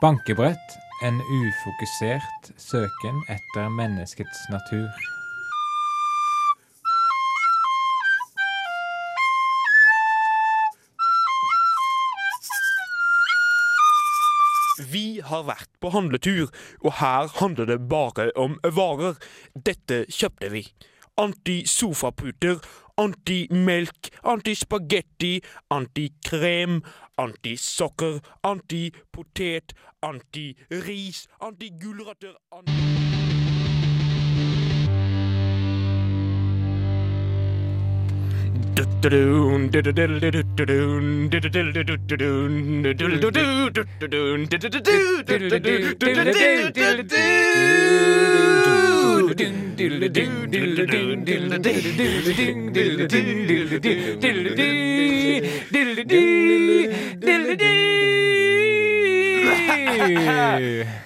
Bankebrett, en ufokusert søken etter menneskets natur. Vi har vært på handletur, og her handler det bare om varer. Dette kjøpte vi. Anti-sofaputer, anti-melk, anti-spagetti, anti-krem, anti-sokker, anti-potet, anti-ris, anti-gulrøtter anti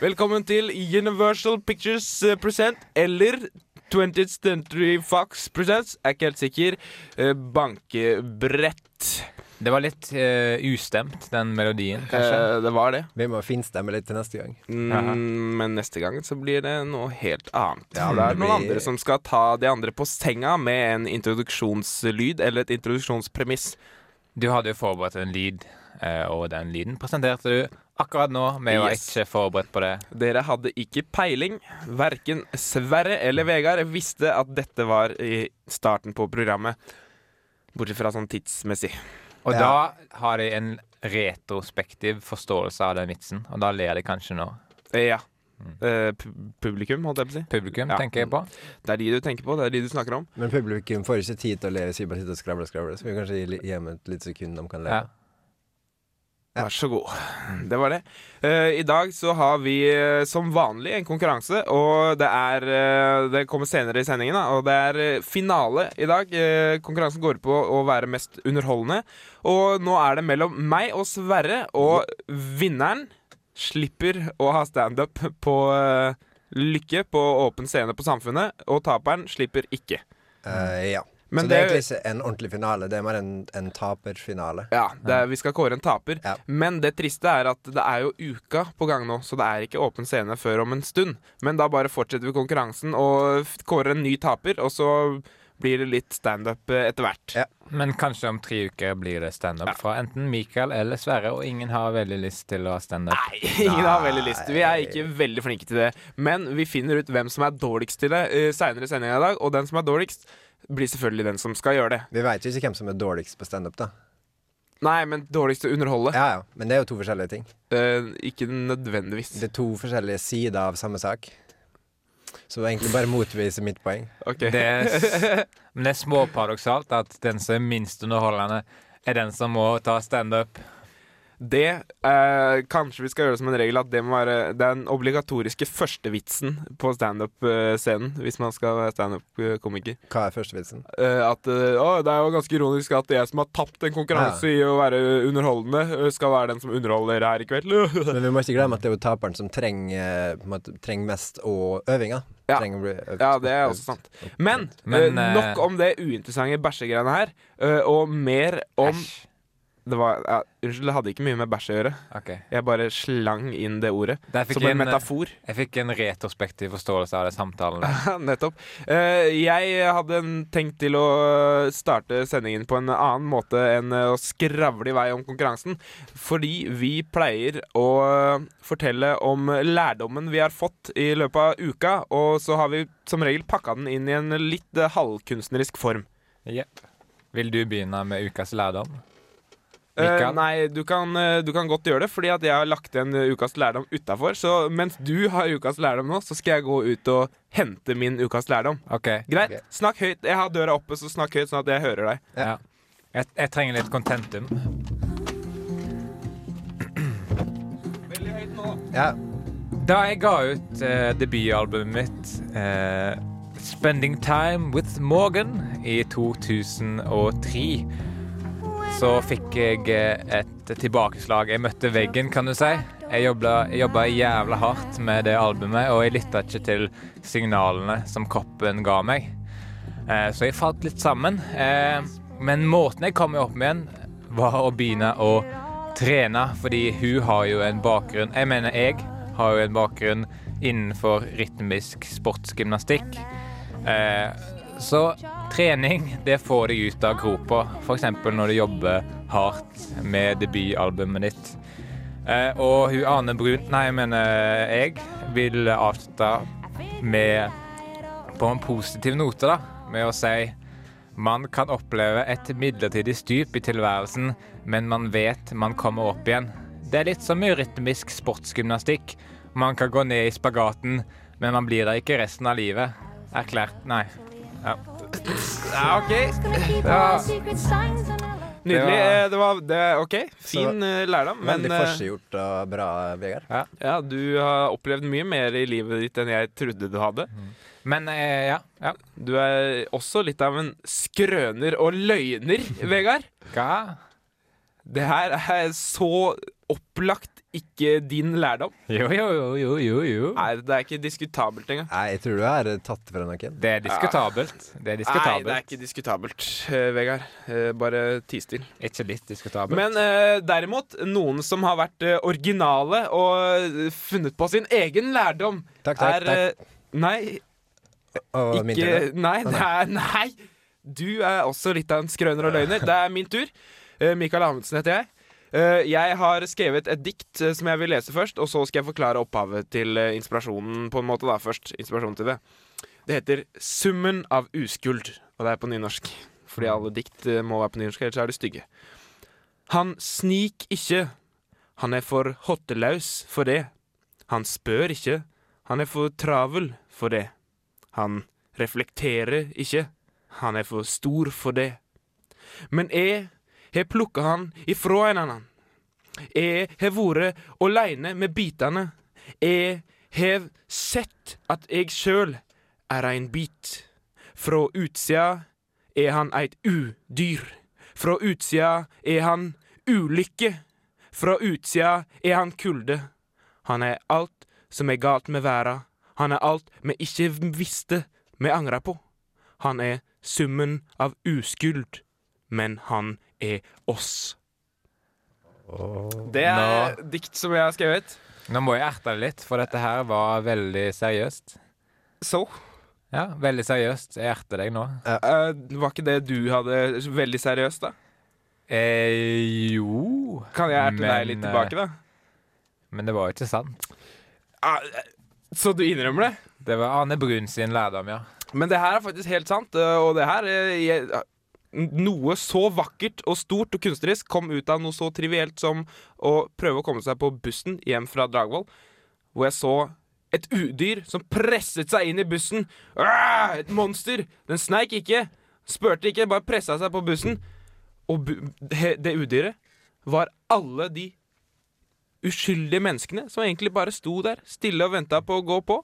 Velkommen til Universal Pictures eh, Present, eller 20th Century Fox Presents, er ikke helt sikker. Eh, Bankebrett. Det var litt uh, ustemt, den melodien, kanskje. Eh, det var det. Vi må finstemme litt til neste gang. Mm, men neste gang så blir det noe helt annet. Ja, det er noen andre som skal ta de andre på senga med en introduksjonslyd eller et introduksjonspremiss. Du hadde jo forberedt en lyd, eh, og den lyden presenterte du akkurat nå. Vi var Yes. ikke forberedt på det. Dere hadde ikke peiling. Verken Sverre eller Vegard visste at dette var i starten på programmet. Bortsett fra sånn tidsmessig. Og Ja. da har de en retrospektiv forståelse av den vitsen, og da ler de kanskje nå. Eh, Ja. Mm. pu- publikum, holdt jeg på å si. Publikum, Ja. tenker jeg på. Det er de du tenker på, det er de du snakker om. Men publikum får ikke tid til å le sier bare sitter og skravler og skravler. Så vi kan kanskje gi, li- et lite sekund de kan le. Ja. Vær så god. Det var det. Uh, I dag så har vi uh, som vanlig en konkurranse, og det er uh, Det kommer senere i sendingen, da, og det er finale i dag. Konkurransen går på å være mest underholdende. Og nå er det mellom meg og Sverre, og vinneren slipper å ha standup på Lykke på åpen scene på Samfunnet, og taperen slipper ikke. Ja. Men så det er egentlig ikke en ordentlig finale, det er mer en, en taperfinale. Ja, det er, Vi skal kåre en taper. Ja. Men det triste er at det er jo uka på gang nå, så det er ikke åpen scene før om en stund. Men da bare fortsetter vi konkurransen og kårer en ny taper, og så blir det litt standup eh, etter hvert. Ja. Men kanskje om tre uker blir det standup Ja. fra enten Mikael eller Sverre, og ingen har veldig lyst til å ha standup. Nei, ingen har veldig lyst. Vi er ikke veldig flinke til det. Men vi finner ut hvem som er dårligst til det uh, seinere i sendinga i dag, og den som er dårligst, blir selvfølgelig den som skal gjøre det. Vi veit jo ikke hvem som er dårligst på standup, da. Nei, men dårligst til å underholde. Ja, ja. Men det er jo to forskjellige ting. Eh, ikke nødvendigvis. Det er to forskjellige sider av samme sak. Så egentlig bare motvise mitt poeng. Ok. Det er, men det er småparadoksalt at den som er minst underholdende, er den som må ta standup. Det eh, Kanskje vi skal gjøre det som en regel at det må være den obligatoriske førstevitsen på standup-scenen hvis man skal være standup-komiker. Hva er førstevitsen? Eh, at eh, å, Det er jo ganske ironisk at jeg som har tapt en konkurranse i å være underholdende, eh, skal være den som underholder her i kveld. Men vi må ikke glemme at det er jo taperen som trenger, på måte, trenger mest og øvinga. Ja. Å bli øvd- Ja, det er også sant. Men, Men, eh, eh, nok om det uinteressante bæsjegreiene her, uh, og mer om Æsj. Det var, ja, Unnskyld, det hadde ikke mye med bæsj å gjøre. Okay. Jeg bare slang inn det ordet som en en, metafor. jeg fikk en retrospektiv forståelse av det samtalen. Nettopp. Uh, jeg hadde en- tenkt til å starte sendingen på en annen måte enn eh, å skravle i vei om konkurransen. Fordi vi pleier å eh, fortelle om lærdommen vi har fått i løpet av uka. Og så har vi som regel pakka den inn i en litt eh, halvkunstnerisk form. Jepp. Vil du begynne med ukas lærdom? Mikael? nei, du kan, eh, du kan godt gjøre det, fordi at jeg har lagt igjen eh, ukas lærdom utafor. Så mens du har ukas lærdom nå, så skal jeg gå ut og hente min ukas lærdom. OK. Greit? Okay. Snakk høyt. Jeg har døra oppe, så snakk høyt, sånn at jeg hører deg. Ja. Jeg, jeg trenger litt contentum. Veldig høyt nå. Ja. Da jeg ga ut uh, debutalbumet mitt, uh, 'Spending Time With Morgan', i 2003, så fikk jeg eh, et tilbakeslag. Jeg møtte veggen, kan du si. Jeg jobba, jævla hardt med det albumet, og jeg lytta ikke til signalene som kroppen ga meg. Eh, så jeg falt litt sammen. Eh, men måten jeg kom meg opp igjen, var å begynne å trene, fordi hun har jo en bakgrunn Jeg mener, jeg har jo en bakgrunn innenfor rytmisk sportsgymnastikk. Så trening, det får deg ut av gropa. F.eks. når du jobber hardt med debutalbumet ditt. Eh, og hun Ane Brun Nei, mener jeg vil avslutte med På en positiv note, da. Med å si man kan oppleve et midlertidig stup i tilværelsen, men man vet man kommer opp igjen. Det er litt som i rytmisk sportsgymnastikk. Man kan gå ned i spagaten, men man blir der ikke resten av livet. Erklært Nei. Ja. Ja, OK. Ja. Nydelig. Det var- Eh, Det var det, OK. Fin så, lærdom. Men Veldig eh, forseggjort og bra, Vegard. ja, du har opplevd mye mer i livet ditt enn jeg trodde du hadde. Men eh, ja. ja. Du er også litt av en skrøner og løgner, Vegard. Hva? Det her er så opplagt ikke din lærdom. Jo, jo, jo, jo, jo. jo. Nei, det er ikke diskutabelt engang. Nei, jeg tror du har tatt fra noen. Det er diskutabelt. Det er Nei, det er ikke diskutabelt, eh, Vegard. Eh, Bare ti still. Ikke litt diskutabelt. Men uh, derimot, noen som har vært eh, originale og eh, funnet på sin egen lærdom, Takk, takk, er eh, Nei, Og tur, ikke da. Nei, det er Nei! Du er også litt av en skrøner og løgner. Det er min tur. Eh, Mikael Amundsen heter jeg. Eh, Jeg har skrevet et dikt eh, som jeg vil lese først, og så skal jeg forklare opphavet til eh, inspirasjonen på en måte. da Først inspirasjonen til det. Det heter 'Summen av uskuld', og det er på nynorsk. Fordi alle dikt må være på nynorsk, ellers er de stygge. Han snik ikke, han er for hottelaus for det. Han spør ikke, han er for travel for det. Han reflekterer ikke, han er for stor for det. Men jeg har plukka han ifra en annen. Jeg har vært aleine med bitene. Jeg har sett at jeg sjøl er ein bit. Fra utsida er han eit udyr. Fra utsida er han ulykke. Fra utsida er han kulde. Han er alt som er galt med verda. Han er alt vi ikke visste vi angra på. Han er summen av uskyld, men han er oss. Det er dikt som jeg har skrevet. Nå må jeg erte det litt, for dette her var veldig seriøst. Så Ja, veldig seriøst. Jeg erter deg nå. Uh, Var ikke det du hadde veldig seriøst, da? Eh, jo Kan jeg erte deg litt tilbake, da? Men det var jo ikke sant. Ah, eh, Så du innrømmer det? Det var Ane Brun sin lærdom, ja. Men det her er faktisk helt sant, eh, og det her eh, jeg, Noe så vakkert og stort og kunstnerisk kom ut av noe så trivielt som å prøve å komme seg på bussen hjem fra Dragvoll, hvor jeg så et udyr som presset seg inn i bussen. Et monster! Den sneik ikke, spurte ikke, bare pressa seg på bussen. Og bu det udyret var alle de uskyldige menneskene som egentlig bare sto der, stille og venta på å gå på.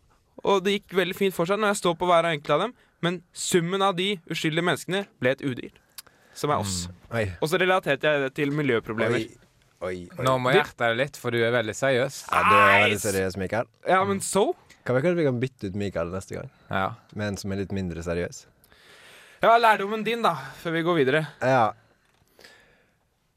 Og det gikk veldig fint for seg når jeg står på hver enkelt av dem, men summen av de uskyldige menneskene ble et udyr. Som er oss. Mm. Og så relaterte jeg det til miljøproblemer. Oi. Oi, oi. Nå må jeg erte deg litt, for du er veldig seriøs. Ja, du er veldig seriøs, Mikael. Ja, men så? Kan vi kanskje vi kan bytte ut Mikael neste gang, Ja. med en som er litt mindre seriøs? Ja, lærdommen din, da, før vi går videre. Ja.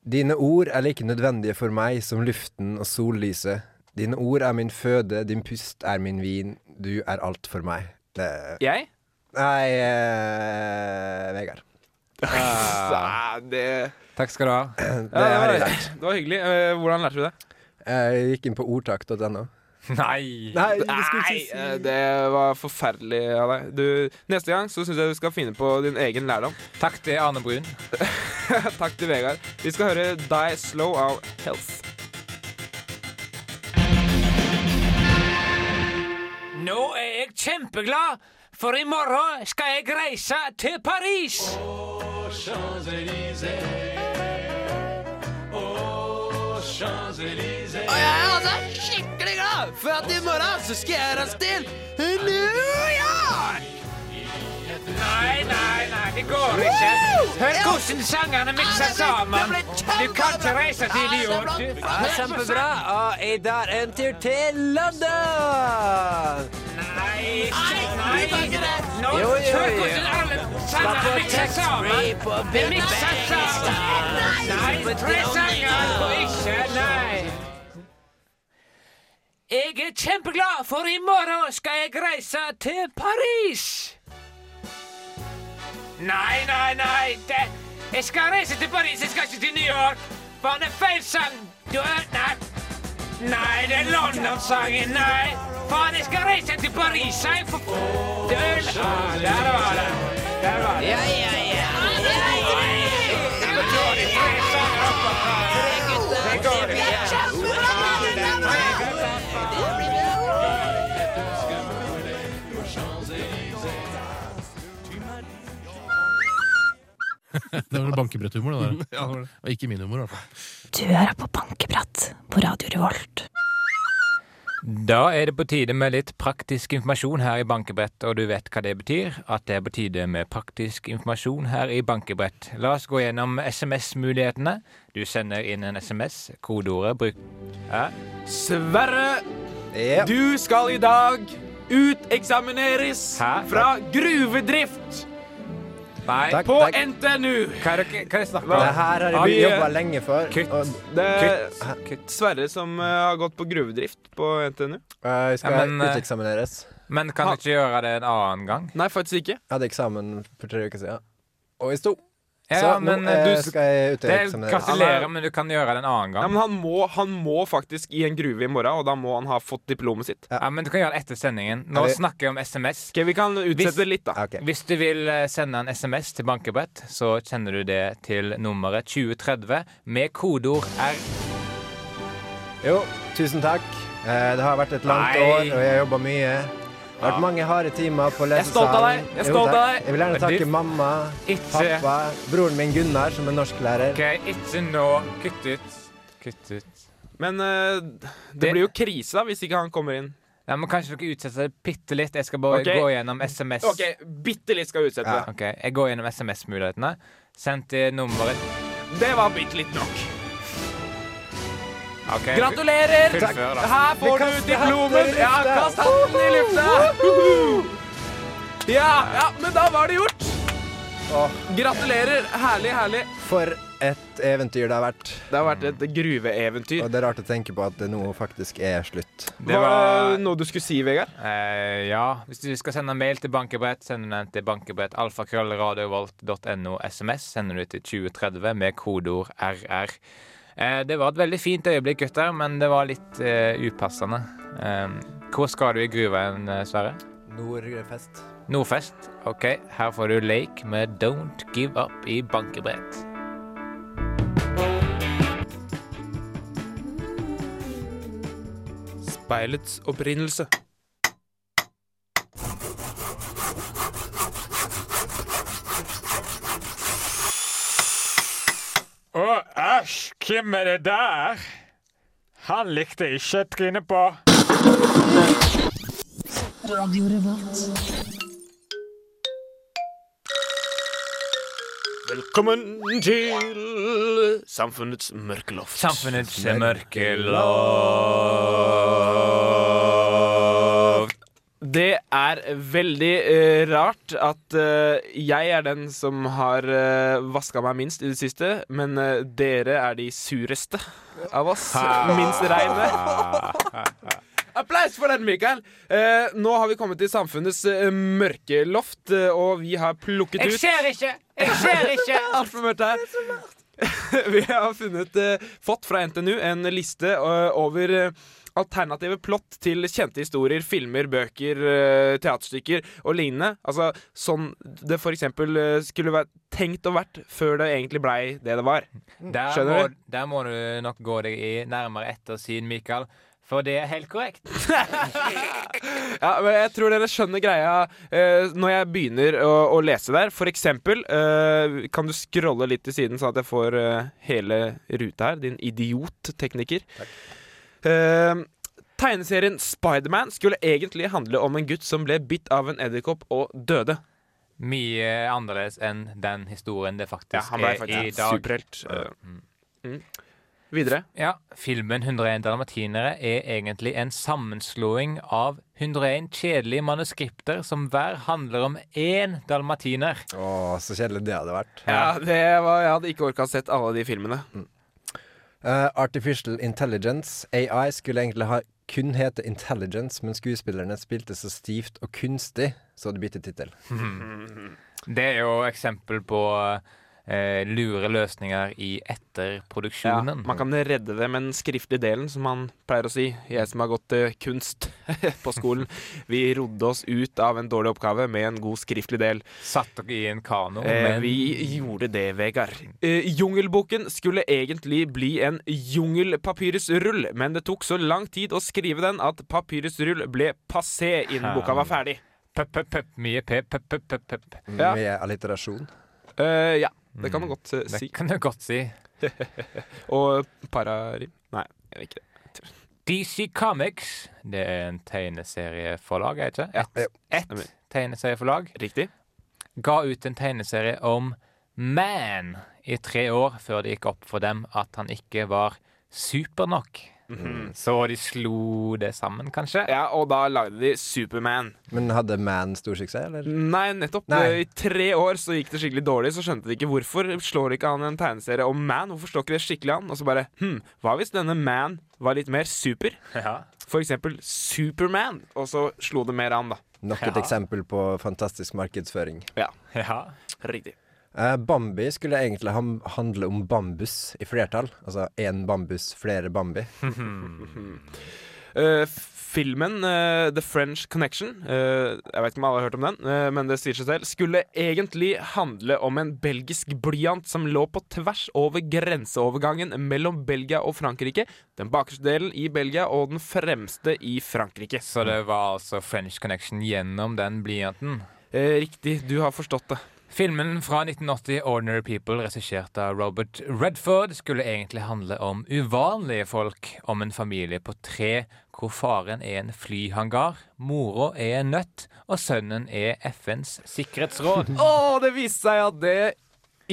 Dine ord er like nødvendige for meg som luften og sollyset. Dine ord er min føde, din pust er min vin, du er alt for meg. Det Jeg? Nei, eh, Vegard. Ah, det Takk skal du ha. Det ja, det, jeg var, det var hyggelig. Eh, Hvordan lærte du det? Jeg gikk inn på ordtak.no. Nei! Nei, det skulle Nei, ikke si eh, det var forferdelig av deg. Du, neste gang så syns jeg du skal finne på din egen lærdom. Takk til Arne Brun. Takk til Vegard. Vi skal høre Die Slow av Health. Nå er jeg kjempeglad, for i morgen skal jeg reise til Paris. Og jeg er altså skikkelig glad for at i morgen så skal jeg reise til New! Nei, nei, nei, det går ikke. Hør hvordan sangene mikser sammen. Du kan ikke reise til New York. du. Ja, kjempebra. Og i dag en tur til London. Nei, nei. Nå, Jo, jo, hør jo. hvordan alle sangene mikser sammen. Det mikser sammen. Nei, tre sanger og ikke nei. Jeg er kjempeglad, for i morgen skal jeg reise til Paris. Nei, nei, nei. Det, jeg skal reise til Paris, jeg skal ikke til New York. Faen, det er feil sang. Du er Nei. Nei, det er London-sangen. Nei. Faen, jeg skal reise til Paris, sang. For du er ah, Der var det. Der var det. Ja, ja, ja. Ja, men da er det tre sanger oppå hverandre. Det går ikke. Det var bankebretthumor, det der. Og ikke min humor, i hvert fall. Du hører på Bankebrett på Radio Revolt. Da er det på tide med litt praktisk informasjon her i Bankebrett, og du vet hva det betyr? At det er på tide med praktisk informasjon her i Bankebrett. La oss gå gjennom SMS-mulighetene. Du sender inn en SMS, kodeordet bruk... Ja. Sverre, Ja. du skal i dag uteksamineres Hæ? fra gruvedrift Nei, Takk, på takk. NTNU. hva er det hva er det snakk Det om? her har vi- jobba lenge for. Kutt. Og Det er Kutt. Sverre som uh, har gått på gruvedrift på NTNU. uh, skal Ja, men, eh, uteksamineres. Men kan du ikke gjøre det en annen gang? Nei, faktisk ikke. Jeg hadde eksamen for tre uker siden. Og i sto. Ja, Så men nå eh, eh, du skal jeg uteksamineres. Gratulerer, men du kan gjøre det en annen Ja, gang. men han må, han må faktisk i en gruve i morgen, og da må han ha fått diplomet sitt. Ja, men du kan gjøre det etter sendingen. Nå vi- snakker jeg om SMS. Okay, Vi kan utsette Hvis- det litt, da. Okay. Hvis du vil eh, sende en SMS til Bankebrett, så sender du det til nummeret 2030 med kodeord R. Jo, tusen takk. Eh, det har vært et langt Nei. år, og jeg har jobba mye. Det har vært mange harde timer på lesesalen. Jeg er stolt av deg. Jeg vil gjerne takke mamma, Ikke pappa, broren min Gunnar, som er norsklærer. OK, ikke nå. Kutt ut. Kutt ut. Men uh, det, Det- blir jo krise da, hvis ikke han kommer inn. Ja, men Kanskje dere utsetter det bitte litt? Jeg skal bare okay. gå gjennom SMS. OK, bitte litt skal utsette Ja. det. Ok, Jeg går gjennom SMS-mulighetene. Send til nummeret Det var bitte litt nok. Ok, Gratulerer! Fullfør. Her får du diplomet! Ja, kast hatten i lufta! Ja, ja, men da var det gjort. Gratulerer. Herlig, herlig. for et eventyr det har vært. Det har vært et gruveeventyr. Og det er rart å tenke på at det nå faktisk er slutt. Det Var noe du skulle si, Vegard? eh, Ja, hvis du skal sende mail til Bankebrett, send den til bankebrett alfakrøllradiovolt.no SMS. Sender du til 2030 med kodeord RR. Eh, det var et veldig fint øyeblikk, gutter, men det var litt uh, upassende. Eh, hvor skal du i gruven, eh, Sverre? Nordfest. Nordfest. OK, her får du Lake med Don't Give Up i Bankebrett. Speilets opprinnelse. Å, æsj! Hvem er det der? Han likte ikke trynet på. Radio Revolt. Velkommen til Samfunnets mørkeloft. Samfunnets mørkelov. Det er veldig uh, rart at uh, jeg er den som har uh, vaska meg minst i det siste, men uh, dere er de sureste av oss. Minst reine. Applaus for den, Mikael! Eh, nå har vi kommet til samfunnets mørke loft, eh, og vi har plukket ut Jeg ser ikke! Jeg ser ikke! Altfor mørkt her. Vi har funnet, eh, fått fra NTNU en liste eh, over eh, alternative plott til kjente historier, filmer, bøker, eh, teaterstykker og lignende. Altså sånn det for eksempel eh, skulle vært tenkt og vært før det egentlig blei det det var. Der må, Skjønner du? der må du nok gå deg i nærmere ettersyn, Mikael. For det er helt korrekt. Ja, men Jeg tror dere skjønner greia eh, når jeg begynner å, å lese der. For eksempel, eh, kan du scrolle litt til siden, sånn at jeg får eh, hele ruta her? Din idiot-tekniker. Eh, tegneserien Spiderman skulle egentlig handle om en gutt som ble bitt av en edderkopp og døde. Mye annerledes enn den historien det faktisk Ja, han ble er i faktisk dag. superhelt. Mm. Mm. Videre. Ja, filmen 101 dalmatinere er egentlig en sammenslåing av 101 kjedelige manuskripter som hver handler om én dalmatiner. Å, så kjedelig det hadde vært. Ja, det var, Jeg hadde ikke orka sett alle de filmene. Eh, Artificial Intelligence, AI, skulle egentlig ha kun hete Intelligence, men skuespillerne spilte så stivt og kunstig, så det byttet tittel. Det er jo eksempel på eh, lure løsninger i etterproduksjonen. Ja, man kan redde det med den skriftlige delen, som man pleier å si. Jeg som har gått eh, kunst på skolen. Vi rodde oss ut av en dårlig oppgave med en god skriftlig del. Satt dere i en kano, Eh, men vi gjorde det, Vegard. Eh, jungelboken skulle egentlig bli en jungelpapyrusrull, men det tok så lang tid å skrive den at papyrusrull ble passé innen boka var ferdig. Pep, pep, pep. mye pep, pep, pep, pep. Ja. Mye alliterasjon. Uh, ja, det kan man godt eh, Det si. kan du godt si. Og pararim Nei, jeg vet ikke det. DC Comics, det er en tegneserieforlag, er det ikke? Ja. Et, ett tegneserieforlag. Riktig. Ga ut en tegneserie om Man i tre år før det gikk opp for dem at han ikke var super nok. Så de slo det sammen, kanskje? Ja, og da lagde de Superman. Men hadde Man stor suksess, eller? Nei, nettopp. Nei. I tre år så gikk det skikkelig dårlig, så skjønte de ikke hvorfor slår ikke han en tegneserie om Man. Hvorfor slår ikke det skikkelig an? Og så bare hm, hva hvis denne Man var litt mer super? Ja. For eksempel Superman. Og så slo det mer an, da. Nok et Ja. eksempel på fantastisk markedsføring. ja. Riktig. Eh, Bambi skulle egentlig handle om bambus i flertall. Altså én bambus, flere Bambi. uh, filmen uh, The French Connection, uh, jeg vet ikke om alle har hørt om den, uh, men det sier seg selv, skulle egentlig handle om en belgisk blyant som lå på tvers over grenseovergangen mellom Belgia og Frankrike. Den bakerste delen i Belgia og den fremste i Frankrike. Så det var altså French Connection gjennom den blyanten. Eh, riktig, du har forstått det. Filmen fra 1980, 'Ordinary People', regissert av Robert Redford, skulle egentlig handle om uvanlige folk. Om en familie på tre, hvor faren er en flyhangar, mora er en nøtt, og sønnen er FNs sikkerhetsråd. Å, det viste seg at det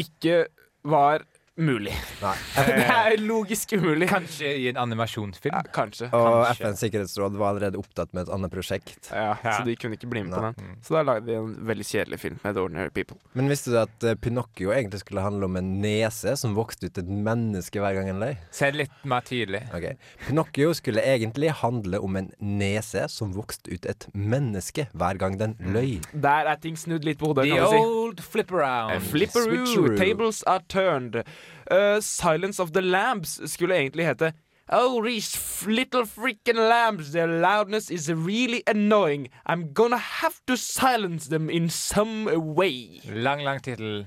ikke var mulig. Nei. Det er logisk umulig. Kanskje i en animasjonsfilm. Ja, kanskje. Og Kanskje. FNs sikkerhetsråd var allerede opptatt med et annet prosjekt. Ja, Ja. Så de kunne ikke bli med på den. Så da lagde de en veldig kjedelig film med The Ordinary People. Men visste du at eh, Pinocchio egentlig skulle handle om en nese som vokste ut et menneske hver gang en løy? Se litt mer tydelig. Okay. Pinocchio skulle egentlig handle om en nese som vokste ut et menneske hver gang den løy. Der er ting snudd litt på hodet, The kan du si. old flip around. Flipperoo, Switcheroo. tables are turned. Uh, Silence of the Lambs skulle egentlig hete Oh, these little freaking lambs, their loudness is really annoying. I'm gonna have to silence them in some way. Lang, lang tittel.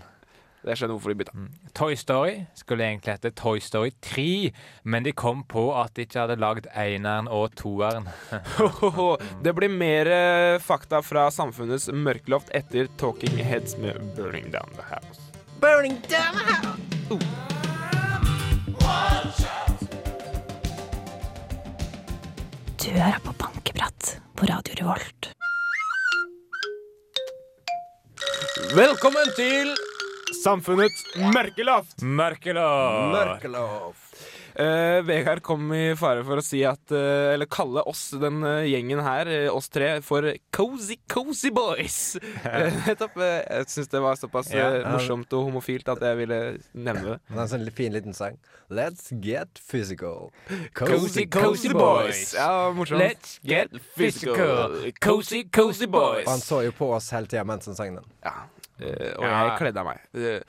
Det skjønner hvorfor de bytta. Toy Story skulle egentlig hete Toy Story 3, men de kom på at de ikke hadde lagd eneren og toeren. Det blir mer eh, fakta fra samfunnets mørkloft etter Talking Heads med Burning Down the House. Burning down the house! Du hører på Bankeprat på Radio Revolt. Velkommen til Samfunnets Merkeloft Merkeloft Mørkelov. Eh, Vegard kom i fare for å si at uh, Eller kalle oss, den uh, gjengen her, oss tre, for Cozy Cozy Boys. Nettopp. jeg syns det var såpass morsomt og homofilt at jeg ville nevne det. Det er en sånn fin liten sang. Let's get physical. Cozy, cozy boys. Ja, morsomt. Let's get physical. Cozy, cozy boys. Og han så jo på oss hele tida mens han sang den. Ja, eh, og Ja. jeg kledde av meg. Eh,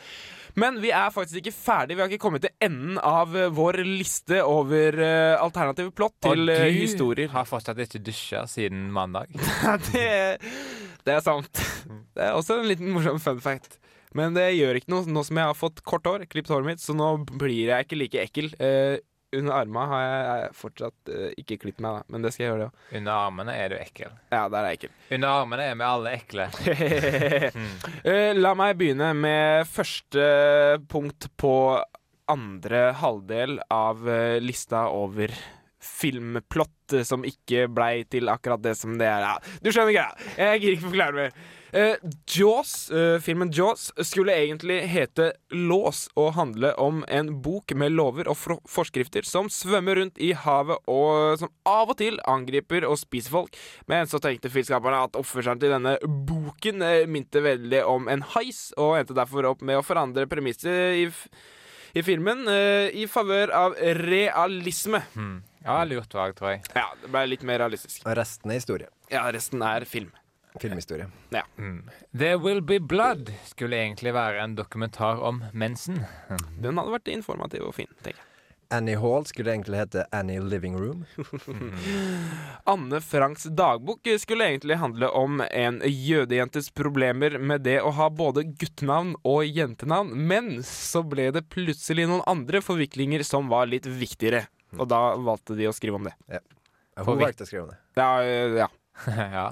Men vi er faktisk ikke ferdig. Vi har ikke kommet til enden av eh, vår liste over uh, alternative plott til og eh, du historier. har fortsatt ikke dusja siden mandag. Det, det er sant. Det er også en liten morsom fun fact. Men det gjør ikke noe nå som jeg har fått kort hår, klippet håret mitt, så nå blir jeg ikke like ekkel. Eh, under armene har jeg, fortsatt uh, ikke klippet meg, da. men det skal jeg gjøre, det også. Under armene er du ekkel. Ja, der er jeg ekkel. Under armene er vi alle ekle. Eh, La meg begynne med første punkt på andre halvdel av uh, lista over filmplott eh, som ikke blei til akkurat det som det er. Ja, du skjønner greia. Jeg gidder ikke forklare mer. Eh, Jaws, eh, filmen Jaws skulle egentlig hete Lås og handle om en bok med lover og forskrifter som svømmer rundt i havet og som av og til angriper og spiser folk. Men så tenkte filmskaperne at oppførselen til denne boken eh, minte veldig om en heis, og endte derfor opp med å forandre premisset i, i filmen eh, i favør av realisme. Hmm. Ja, lurt valg, tror jeg. Ja, det ble litt mer realistisk. Og resten er historie. Ja, resten er film. Filmhistorie. Mm. There Will Be Blood skulle egentlig være en dokumentar om mensen. Den hadde vært informativ og fin, tenker jeg. Annie Hall skulle egentlig hete Annie Living Room. Anne Franks dagbok skulle egentlig handle om en jødejentes problemer med det å ha både guttenavn og jentenavn, men så ble det plutselig noen andre forviklinger som var litt viktigere. Og da valgte de å skrive om det. Ja, Hun vi- valgte å skrive om det. Ja, øh, ja. ja.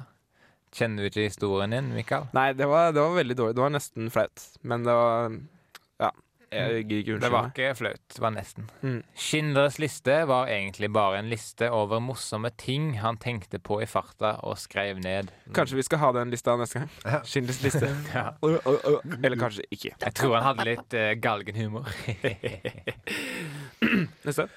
Kjenner du ikke historien din, Mikael? Nei, det var, det var veldig dårlig. Det var nesten flaut. Men det var Ja. Jeg gidder ikke Det var ikke flaut. Det var nesten. Mm. Schindlers liste var egentlig bare en liste over morsomme ting han tenkte på i farta og skrev ned. Kanskje vi skal ha den lista neste gang? Ja. Schindlers liste. Ja. Eller kanskje ikke. Jeg tror han hadde litt uh, galgenhumor. Neste.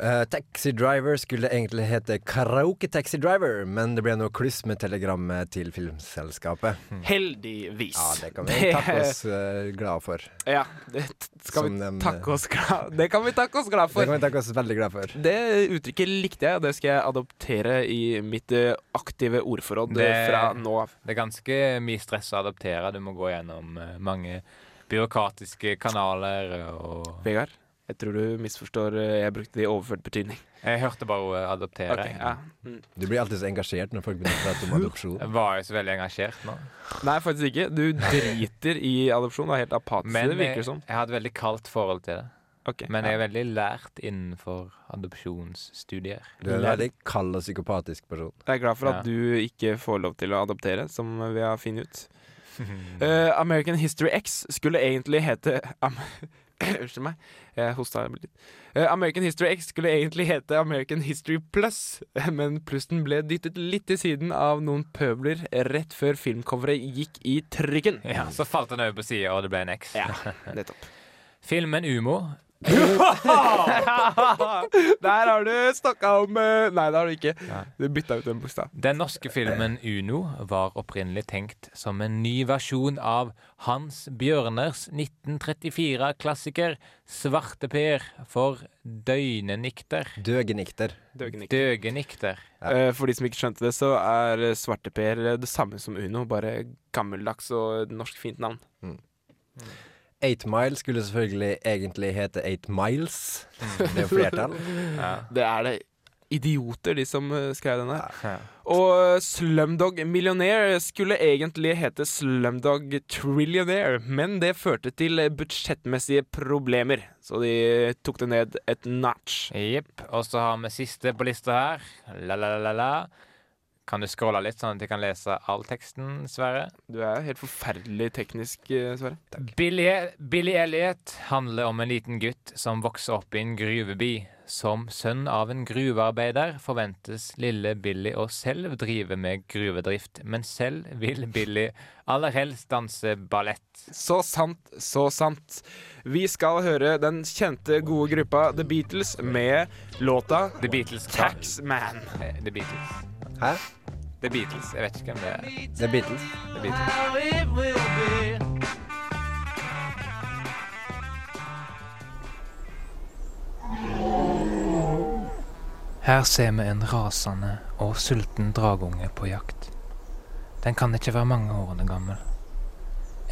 Eh, taxi Driver skulle egentlig hete Karaoke Taxi Driver, men det ble noe kluss med telegrammet til filmselskapet. Heldigvis. Ja, det kan vi takke oss uh, glad for. Ja, det skal Som vi dem, takke oss glad Det kan vi takke oss glad Det kan vi takke oss veldig glad for. Det uttrykket likte jeg, og det skal jeg adoptere i mitt eh, aktive ordforråd eh, Det- fra nå av. Det er ganske mye stress å adoptere. Du må gå gjennom eh, mange byråkratiske kanaler og Vegard, jeg tror du misforstår. eh, Jeg brukte det i overført betydning. Jeg hørte bare ordet adoptere. Okay, ja. mm. Du blir alltid så engasjert når folk begynner å prate om adopsjon. Jeg var jo så veldig engasjert nå. Nei, faktisk ikke. Du driter i adopsjon. Du er helt apatisk, Men det virker som. jeg har et veldig kaldt forhold til det. Okay, Men jeg ja. er veldig lært innenfor adopsjonsstudier. Du er en veldig kald og psykopatisk person. Jeg er glad for at Ja. du ikke får lov til å adoptere, som vi har funnet ut. Uh, American History X skulle egentlig hete Am Unnskyld meg, jeg hosta litt. Eh, American History X skulle egentlig hete American History Plus, men plussen ble dyttet litt til siden av noen pøbler rett før filmcoveret gikk i trykken. Ja, Så falt den over på sida, og det ble en X. Ja, nettopp. Filmen Umo Der har du snakka om eh, Nei, det har du ikke. Du bytta ut en bokstav. Den norske filmen Uno var opprinnelig tenkt som en ny versjon av Hans Bjørners 1934-klassiker Svarteper for døgnenikter. Døgenikter. Døgenikter. Døgenikter. Ja. For de som ikke skjønte det, så er Svarte Svarteper eh, det samme som Uno, bare gammeldags og norsk fint navn. Eight Mile skulle selvfølgelig egentlig hete Eight Miles. Det er jo flertall. Ja. Det er det idioter, de som eh, skrev denne. Ja. Og eh, Slumdog Millionaire skulle egentlig hete Slumdog Trillionaire, men det førte til budsjettmessige problemer, så de tok det ned et notch. Jepp. Og så har vi siste på lista her. La-la-la-la. Kan du scrolle litt, sånn at jeg kan lese all teksten, Sverre? Du er helt forferdelig teknisk, eh, Sverre. Billy, Billy Elliot handler om en liten gutt som vokser opp i en gruveby. Som sønn av en gruvearbeider forventes lille Billy å selv drive med gruvedrift, men selv vil Billy aller helst danse ballett. Så sant, så sant. Vi skal høre den kjente, gode gruppa The Beatles med låta The Beatles. Taxman. Eh, The Beatles. Hæ? The Beatles. Jeg vet ikke hvem det er. Er Beatles. The Beatles. Her ser vi en rasende og sulten dragunge på jakt. Den kan ikke være mange årene gammel.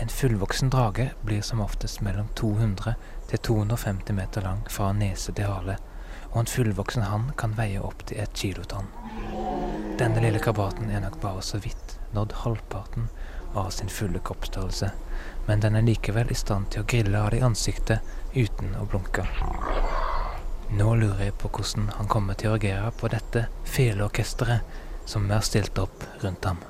En fullvoksen drage blir som oftest mellom 200 til 250 meter lang fra nese til hale, og en fullvoksen hann kan veie opptil et kilotonn. Denne lille krabaten er nok bare så vidt nådd halvparten av sin fulle kroppsstørrelse, men den er likevel i stand til å grille av det i ansiktet uten å blunke. Nå lurer jeg på hvordan han kommer til å reagere på dette feleorkesteret som er stilt opp rundt ham.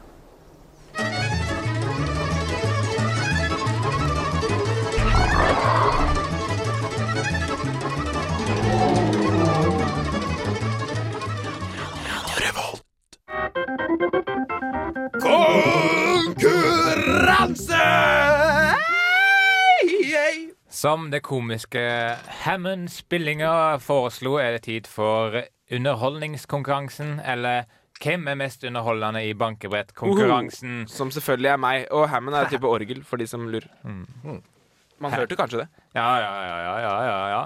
Som det komiske Hammond-spillinga foreslo, er det tid for underholdningskonkurransen, eller hvem er mest underholdende i bankebrettkonkurransen? Som selvfølgelig er meg. Og Hammond er en type orgel, for de som lurer. Man hørte kanskje det. Ja, ja, ja, ja, ja, ja, ja.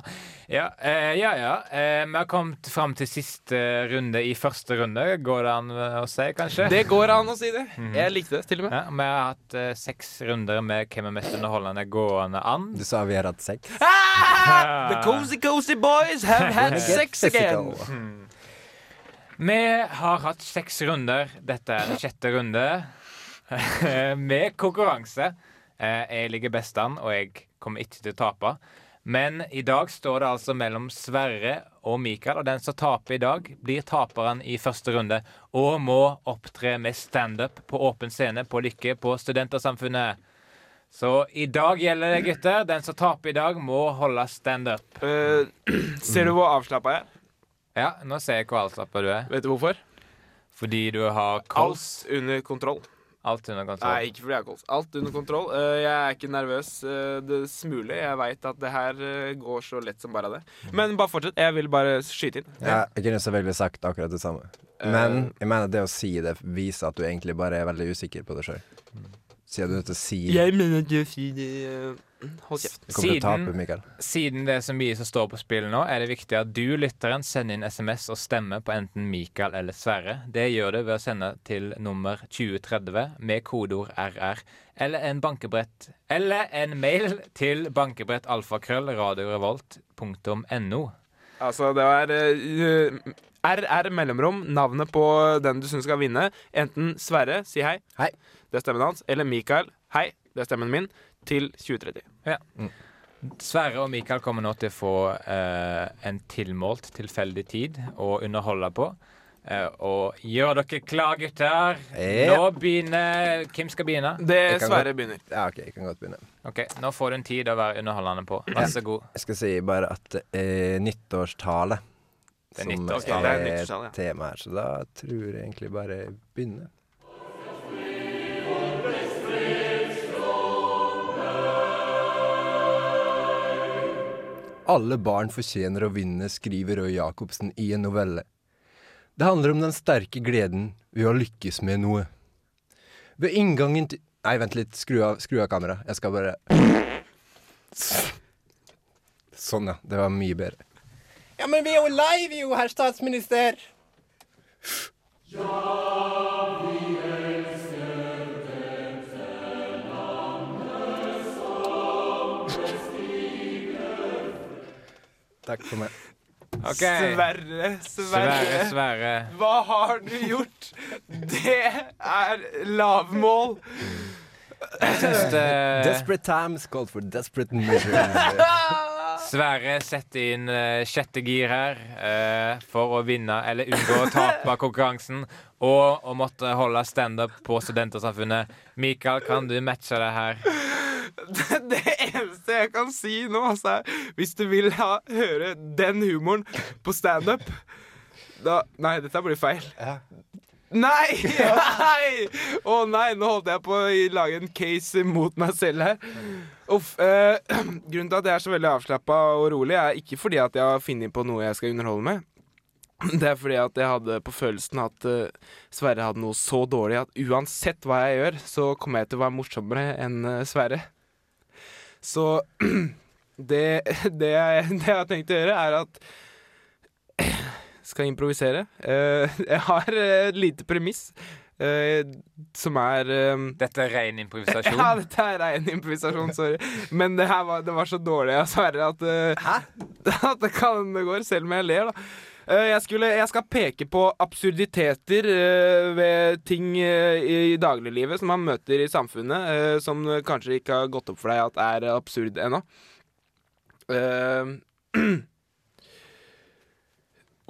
Ja, eh, ja, ja. Eh, vi har kommet fram til siste runde i første runde. Går det an å si, kanskje? Det går an å si det. Jeg likte det, til og med. Ja, vi har hatt eh, seks runder med hvem er mest underholdende gående an. Du sa vi har hatt sex. The cozy cozy boys have had sex again. Vi har hatt seks runder. Dette er den sjette runde med konkurranse. Eh, Jeg ligger best an, og jeg kommer ikke til å tape. Men i dag står det altså mellom Sverre og Mikael, og den som taper i dag, blir taperen i første runde og må opptre med standup på åpen scene på Lykke på Studentersamfunnet. Så i dag gjelder det, gutter. Den som taper i dag, må holde standup. Uh, ser du hvor avslappa jeg er? Ja, nå ser jeg hvor avslappa du er. Vet du hvorfor? Fordi du har kols. Alt under kontroll. Alt under kontroll. Nei, ikke fordi jeg har kols. Alt under kontroll. Eh, jeg er ikke nervøs eh, det smule. Jeg veit at det her eh, går så lett som bare det. Men bare fortsett. Jeg vil bare skyte inn. Ja, jeg kunne selvfølgelig sagt akkurat det samme. Men jeg mener det å si det viser at du egentlig bare er veldig usikker på det sjøl. Siden du er nødt til å si Jeg mener at du sier det Hold kjeft. Siden- tape, Siden det er så mye som står på spill nå, er det viktig at du, lytteren, sender inn SMS og stemmer på enten Mikael eller Sverre. Det gjør du ved å sende til nummer 2030 med kodeord RR, eller en bankebrett Eller en mail til bankebrettalfakrøllradiorevolt.no. Altså, det var uh, RR mellomrom, navnet på den du syns skal vinne. Enten Sverre, si hei. Hei. Det er stemmen hans. Eller Mikael, hei. Det er stemmen min. Til 2030. Sverre og Mikael kommer nå til å få eh, en tilmålt tilfeldig tid å underholde på. Eh, og gjør dere klar, gutter? Ja. Nå begynner Hvem skal begynne? Det Sverre begynner. Ja, OK, jeg kan godt begynne. Ok, Nå får du en tid å være underholdende på. Vær så god. Jeg skal si bare at er nyttårstale Det er som nyttårstale. Det er er nyttårstale, ja. tema her, så da tror jeg egentlig bare jeg Alle barn fortjener å vinne, skriver Røe Jacobsen i en novelle. Det handler om den sterke gleden ved å lykkes med noe. Ved inngangen til Nei, vent litt. Skru av, skru av kameraet. Jeg skal bare Sånn, ja. Det var mye bedre. Ja, men vi er jo live, jo, herr statsminister! Takk for meg. Okay. Sverre, Sverre, Sverre. Sverre. Hva har du gjort? Det er lavmål. Jeg syns det Desperate times called for desperate measures. Sverre setter inn uh, sjette gir her uh, for å vinne eller unngå å tape konkurransen. Og å måtte holde standup på Studentersamfunnet. Mikael, kan du matche det her? Det, eneste jeg kan si nå, altså, hvis du vil ha, høre den humoren på standup da Nei, dette blir feil. Nei! Nei! Å nei, nå holdt jeg på å lage en case mot meg selv her. Uff. Eh, grunnen til at jeg er så veldig avslappa og rolig, er ikke fordi at jeg har funnet på noe jeg skal underholde med. Det er fordi at jeg hadde på følelsen at uh, Sverre hadde noe så dårlig at uansett hva jeg gjør, så kommer jeg til å være morsommere enn uh, Sverre. Så det, det, jeg, det jeg har tenkt å gjøre, er at Skal improvisere. Eh, jeg har eh, et lite premiss Uh, som er uh, Dette er ren improvisasjon. ja, dette er rein improvisasjon, sorry. Men det her var, det var så dårlig av Sverre at, uh, at det kan det går, selv om jeg ler, da. Eh, jeg, skulle, jeg skal peke på absurditeter eh, ved ting eh, i dagliglivet som man møter i samfunnet, som kanskje ikke har gått opp for deg at er absurd ennå.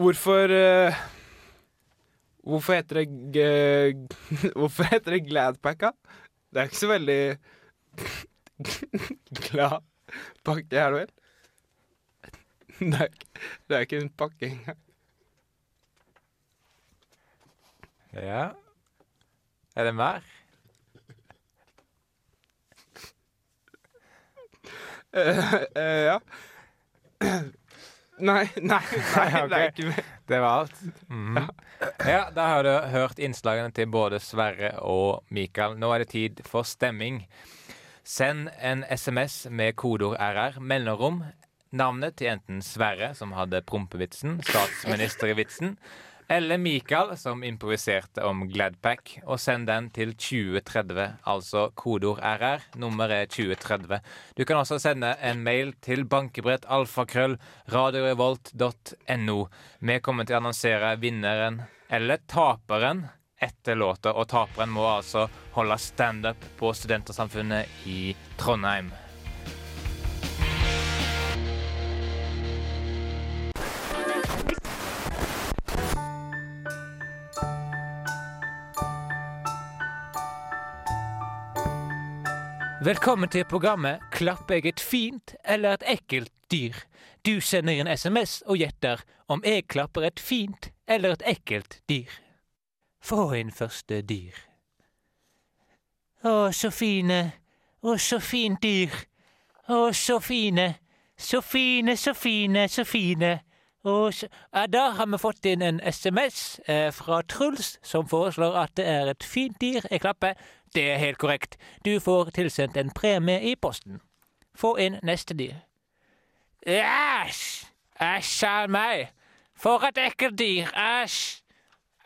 Hvorfor Hvorfor heter det Hvorfor heter det Gladpacka? Det er ikke så veldig glad pakke, er det vel? Det er, ikke- det er ikke en pakke engang. Ja. Er det mer? Eh, eh, ja. Nei, nei, nei, det er ikke mer. Det var alt. Mhm. Ja, da har du hørt innslagene til både Sverre og Mikael. Nå er det tid for stemming. Send en SMS med kodeord RR, mellomrom, navnet til enten Sverre, som hadde prompevitsen, statsministervitsen, eller Mikael, som improviserte om Gladpack, og send den til 2030, altså kodeord RR. Nummeret er 2030. Du kan også sende en mail til bankebrett alfakrøll radiorevolt.no. Vi kommer til å annonsere vinneren eller taperen etter låta, og taperen må altså holde standup på Studentersamfunnet i Trondheim. Velkommen til programmet Klapper jeg et fint eller et ekkelt dyr? Du sender en SMS og gjetter om jeg klapper et fint eller et ekkelt dyr. Få inn første dyr. Å, så fine. Å, så fint dyr. Å, så fine. Så fine, så fine, så fine. Og så... Ja, da har vi fått inn en SMS eh, fra Truls, som foreslår at det er et fint dyr jeg klapper. Det er helt korrekt. Du får tilsendt en premie i posten. Få inn neste dyr. Æsj! Æsj av meg! For et ekkelt dyr! Æsj!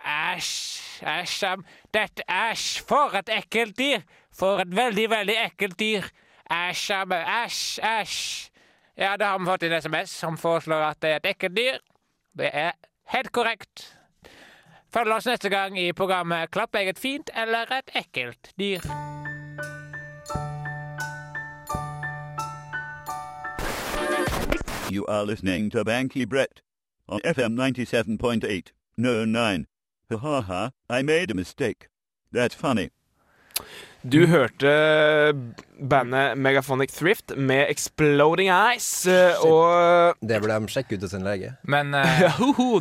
Æsj! Æsj av Dette Æsj! For et ekkelt dyr! For et veldig, veldig ekkelt dyr! Æsj av meg! Æsj! Æsj! Ja, da har vi fått en SMS som foreslår at det er et ekkelt dyr. Det er helt korrekt. Følg oss neste gang i programmet 'Klapp jeg et fint eller et ekkelt dyr? You are listening to Banky Brett on FM 97.8. No, 9. Ha ha ha, I made a mistake. That's funny. Du hørte bandet Megaphonic Thrift med Exploding Eyes, og Det burde de sjekke ut hos en lege. Men uh, ja,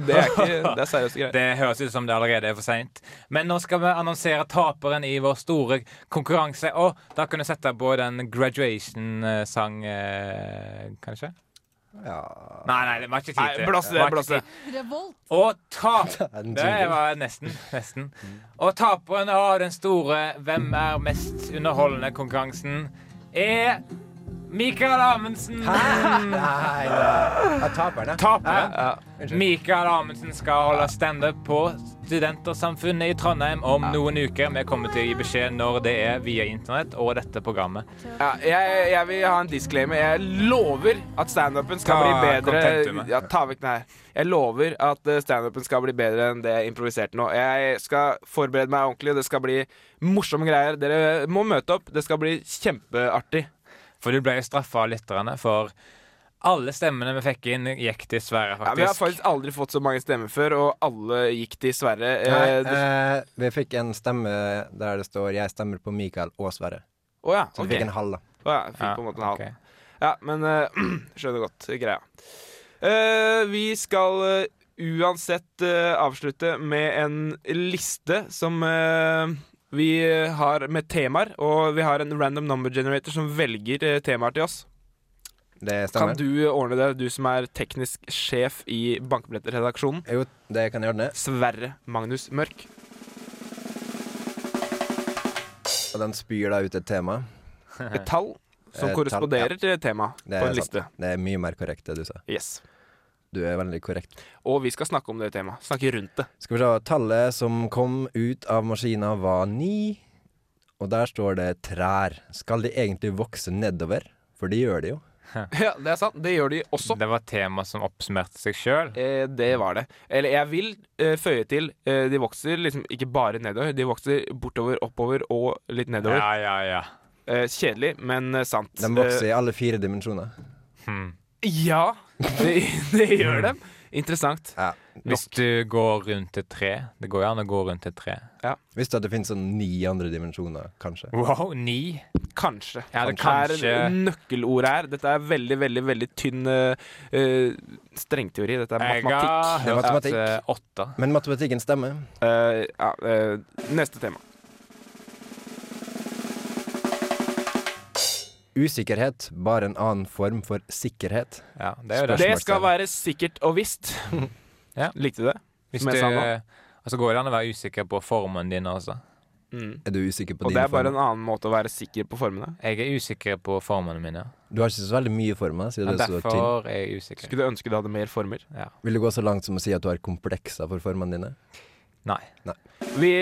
det er ikke Det er greier. Det høres ut som det allerede er for seint. Men nå skal vi annonsere taperen i vår store konkurranse. Og da kan du sette på den graduation-sang, eh, kanskje? Ja Nei, nei, det var ikke tid til. blås det, blås det. Revolt. Og tap... Det var nesten. nesten. Og taperen av den store Hvem er mest underholdende konkurransen er Mikael Amundsen. Nei, nei. Taperne. taperen, ja. Mikael Amundsen skal holde standup på Studentersamfunnet i Trondheim om noen uker. Vi kommer til å gi beskjed når det er via internett og dette programmet. Ja, jeg, jeg vil ha en disclaimer. Jeg lover at standupen skal Ta bli bedre. Ja, ta vekk den her. Jeg lover at eh, standupen skal bli bedre enn det jeg improviserte nå. Jeg skal forberede meg ordentlig. Det skal bli morsomme greier. Dere må møte opp. Det skal bli kjempeartig. For du ble straffa av lytterne for alle stemmene vi fikk inn, gikk til Sverre, Ja, vi har faktisk. faktisk aldri fått så mange stemmer før, og alle gikk til Sverre. Nei, Eh, det- eh, vi fikk en stemme der det står 'Jeg stemmer på Mikael og Sverre'. Oh, ja. Så vi fikk en halv, da. Oh, ja, fikk Ja, på en måte en halv. Okay. Ja, men eh, skjønner godt greia. Eh, vi skal eh, uansett eh, avslutte med en liste som eh, vi har med temaer. Og vi har en random number generator som velger eh, temaer til oss. Det stemmer. Kan du ordne det, du som er teknisk sjef i Bankebillettredaksjonen? Jo, det kan jeg ordne. Sverre Magnus Mørk. Og den spyr da ut et tema. Et tall som tall, korresponderer til temaet på en sant. liste. Det er mye mer korrekt, det du sa. Yes. Du er veldig korrekt. Og vi skal snakke om det temaet. Snakke rundt det. Skal vi se. Tallet som kom ut av maskina, var ni. Og der står det trær. Skal de egentlig vokse nedover? For det gjør de jo. Ja, det er sant. Det gjør de også. Det var tema som oppsummerte seg sjøl. Eh, det var det. Eller jeg vil eh, føye til eh, De vokser liksom ikke bare nedover. De vokser bortover, oppover og litt nedover. Ja, ja, ja. Eh, kjedelig, men eh, sant. De vokser i alle fire dimensjoner. Hmm. Ja, det, det gjør dem. Interessant. Ja. Hvis du går rundt et tre Det går gjerne å gå rundt et tre. Visste du at det finnes sånn ni andre dimensjoner, kanskje? Wow, ni? Kanskje. Ja, det Kanskje. kanskje- er nøkkelordet her. Dette er veldig, veldig veldig tynn eh, eh, strengteori. Dette er matematikk. Det er matematikk. eh. Men matematikken stemmer. Uh, ja, uh, neste tema. Usikkerhet, bare en annen form for sikkerhet. Ja, det er jo det. Det skal være sikkert og visst. Ja. Likte du det? Hvis du, nå. altså går det an å være usikker på formen din også. Mm. Er du usikker på Og dine det er bare en annen måte å være sikker på formene. Jeg er usikker på formene mine. Du har ikke så veldig mye former, siden Ja, det er derfor er jeg usikker. Skulle du ønske du hadde mer former? Ja. Vil du gå så langt som å si at du har komplekser for formene dine? Nei. Nei. Vi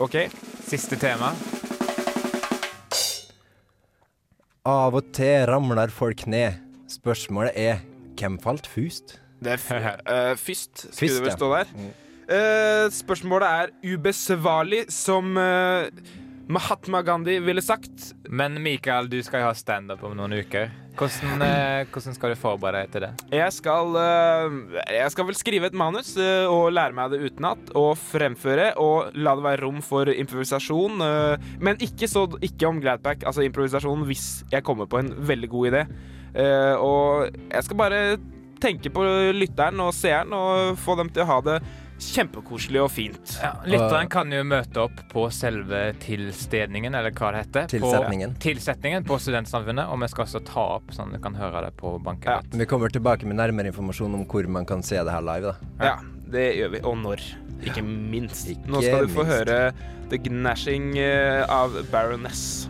OK. Siste tema. Av og til ramler folk ned. Spørsmålet er hvem falt først? Det er f eh, Fyst, skulle det vel stå der. Eh, spørsmålet er ubesvarlig, som eh, Mahatma Gandhi ville sagt. Men Mikael, du skal jo ha standup om noen uker. Hvordan, eh, hvordan skal du forberede deg til det? Jeg skal, eh, jeg skal vel skrive et manus eh, og lære meg det utenat. Og fremføre og la det være rom for improvisasjon. men ikke, så, ikke om Gladpack, altså improvisasjon hvis jeg kommer på en veldig god idé. Eh, og jeg skal bare tenke på lytteren og seeren og få dem til å ha det kjempekoselig og fint. Ja, Lytteren kan jo møte opp på selve tilstedningen, eller hva det heter. Tilsetningen. På, tilsetningen på Studentsamfunnet, og vi skal også ta opp sånn du kan høre det på banken. Ja. Vi kommer tilbake med nærmere informasjon om hvor man kan se det her live. da Ja, det gjør vi. Og når. Ikke minst. Ikke Nå skal du få minst. høre The Gnashing eh, av Baroness.